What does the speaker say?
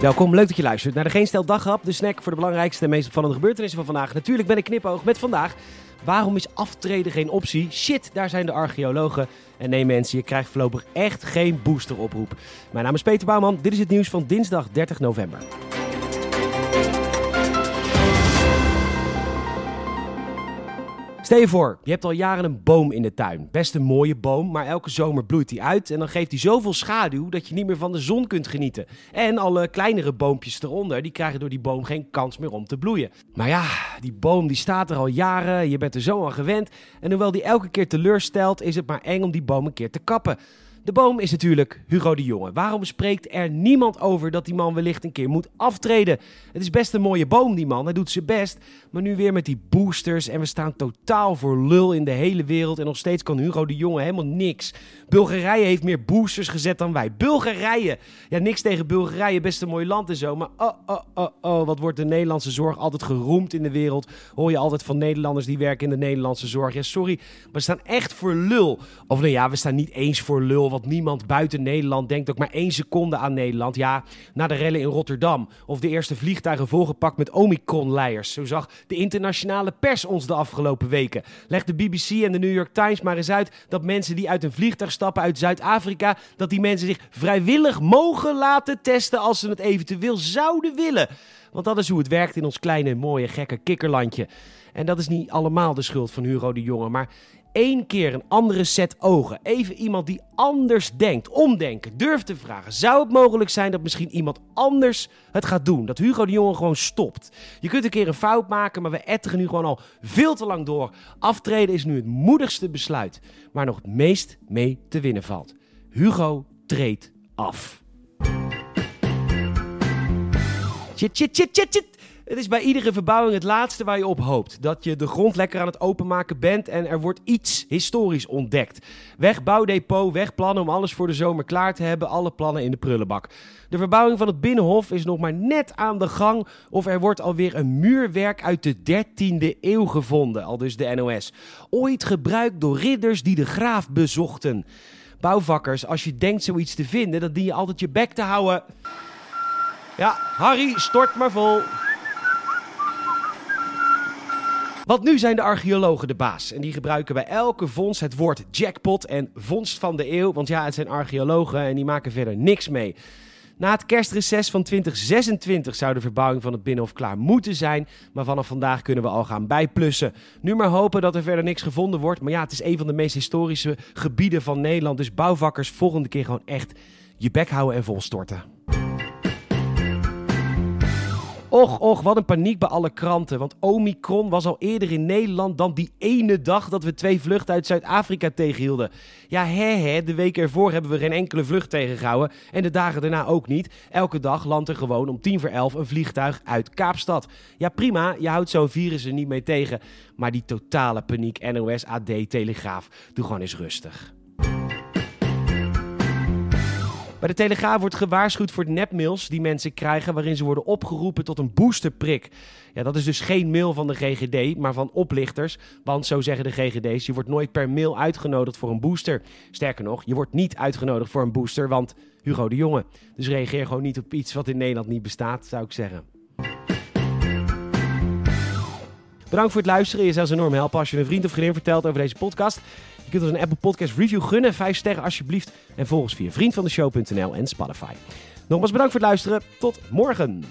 Welkom, leuk dat je luistert naar de Geen Stel Daghap, de snack voor de belangrijkste en meest opvallende gebeurtenissen van vandaag. Natuurlijk ben ik knipoog met vandaag. Waarom is aftreden geen optie? Shit, daar zijn de archeologen. En nee mensen, je krijgt voorlopig echt geen boosteroproep. Mijn naam is Peter Bouwman, dit is het nieuws van dinsdag 30 november. Stel je voor, je hebt al jaren een boom in de tuin. Best een mooie boom, maar elke zomer bloeit die uit en dan geeft hij zoveel schaduw dat je niet meer van de zon kunt genieten. En alle kleinere boompjes eronder, die krijgen door die boom geen kans meer om te bloeien. Maar ja, die boom die staat er al jaren, je bent er zo aan gewend. En hoewel die elke keer teleurstelt, is het maar eng om die boom een keer te kappen. De boom is natuurlijk Hugo de Jonge. Waarom spreekt er niemand over dat die man wellicht een keer moet aftreden? Het is best een mooie boom, die man. Hij doet zijn best. Maar nu weer met die boosters en we staan totaal voor lul in de hele wereld. En nog steeds kan Hugo de Jonge helemaal niks. Bulgarije heeft meer boosters gezet dan wij. Bulgarije! Ja, niks tegen Bulgarije, best een mooi land en zo. Maar oh, oh, oh, oh, wat wordt de Nederlandse zorg altijd geroemd in de wereld. Hoor je altijd van Nederlanders die werken in de Nederlandse zorg. Ja, sorry, maar we staan echt voor lul. Of nou ja, we staan niet eens voor lul want niemand buiten Nederland denkt ook maar één seconde aan Nederland. Ja, na de rellen in Rotterdam of de eerste vliegtuigen volgepakt met Omicron-leiers. Zo zag de internationale pers ons de afgelopen weken. Leg de BBC en de New York Times maar eens uit dat mensen die uit een vliegtuig stappen uit Zuid-Afrika, dat die mensen zich vrijwillig mogen laten testen als ze het eventueel zouden willen. Want dat is hoe het werkt in ons kleine, mooie, gekke kikkerlandje. En dat is niet allemaal de schuld van Hugo de Jonge, maar één keer een andere set ogen. Even iemand die anders denkt, omdenken, durft te vragen. Zou het mogelijk zijn dat misschien iemand anders het gaat doen? Dat Hugo de Jonge gewoon stopt. Je kunt een keer een fout maken, maar we etteren nu gewoon al veel te lang door. Aftreden is nu het moedigste besluit, maar nog het meest mee te winnen valt. Hugo treedt af. Chit, chit, chit, chit, chit. Het is bij iedere verbouwing het laatste waar je op hoopt. Dat je de grond lekker aan het openmaken bent en er wordt iets historisch ontdekt. Weg bouwdepot, weg plannen om alles voor de zomer klaar te hebben. Alle plannen in de prullenbak. De verbouwing van het Binnenhof is nog maar net aan de gang. Of er wordt alweer een muurwerk uit de 13e eeuw gevonden, al dus de NOS. Ooit gebruikt door ridders die de graaf bezochten. Bouwvakkers, als je denkt zoiets te vinden, dan dien je altijd je bek te houden. Ja, Harry, stort maar vol. Want nu zijn de archeologen de baas. En die gebruiken bij elke vondst het woord jackpot en vondst van de eeuw. Want ja, het zijn archeologen en die maken verder niks mee. Na het kerstreces van 2026 zou de verbouwing van het Binnenhof klaar moeten zijn. Maar vanaf vandaag kunnen we al gaan bijplussen. Nu maar hopen dat er verder niks gevonden wordt. Maar ja, het is een van de meest historische gebieden van Nederland. Dus bouwvakkers volgende keer gewoon echt je bek houden en volstorten. Och, och, wat een paniek bij alle kranten. Want Omicron was al eerder in Nederland dan die ene dag dat we twee vluchten uit Zuid-Afrika tegenhielden. Ja, hè, hè, de week ervoor hebben we geen enkele vlucht tegengehouden. En de dagen daarna ook niet. Elke dag landt er gewoon om tien voor elf een vliegtuig uit Kaapstad. Ja, prima, je houdt zo'n virus er niet mee tegen. Maar die totale paniek, NOS, AD, Telegraaf, doe gewoon eens rustig. Bij de Telegraaf wordt gewaarschuwd voor nepmails die mensen krijgen waarin ze worden opgeroepen tot een boosterprik. Ja, dat is dus geen mail van de GGD, maar van oplichters. Want zo zeggen de GGD's, je wordt nooit per mail uitgenodigd voor een booster. Sterker nog, je wordt niet uitgenodigd voor een booster, want Hugo de Jonge. Dus reageer gewoon niet op iets wat in Nederland niet bestaat, zou ik zeggen. Bedankt voor het luisteren. Je zou enorm helpen als je een vriend of vriendin vertelt over deze podcast. Je kunt ons een Apple Podcast review gunnen. Vijf sterren alsjeblieft. En volg ons via vriendvandeshow.nl en Spotify. Nogmaals bedankt voor het luisteren. Tot morgen.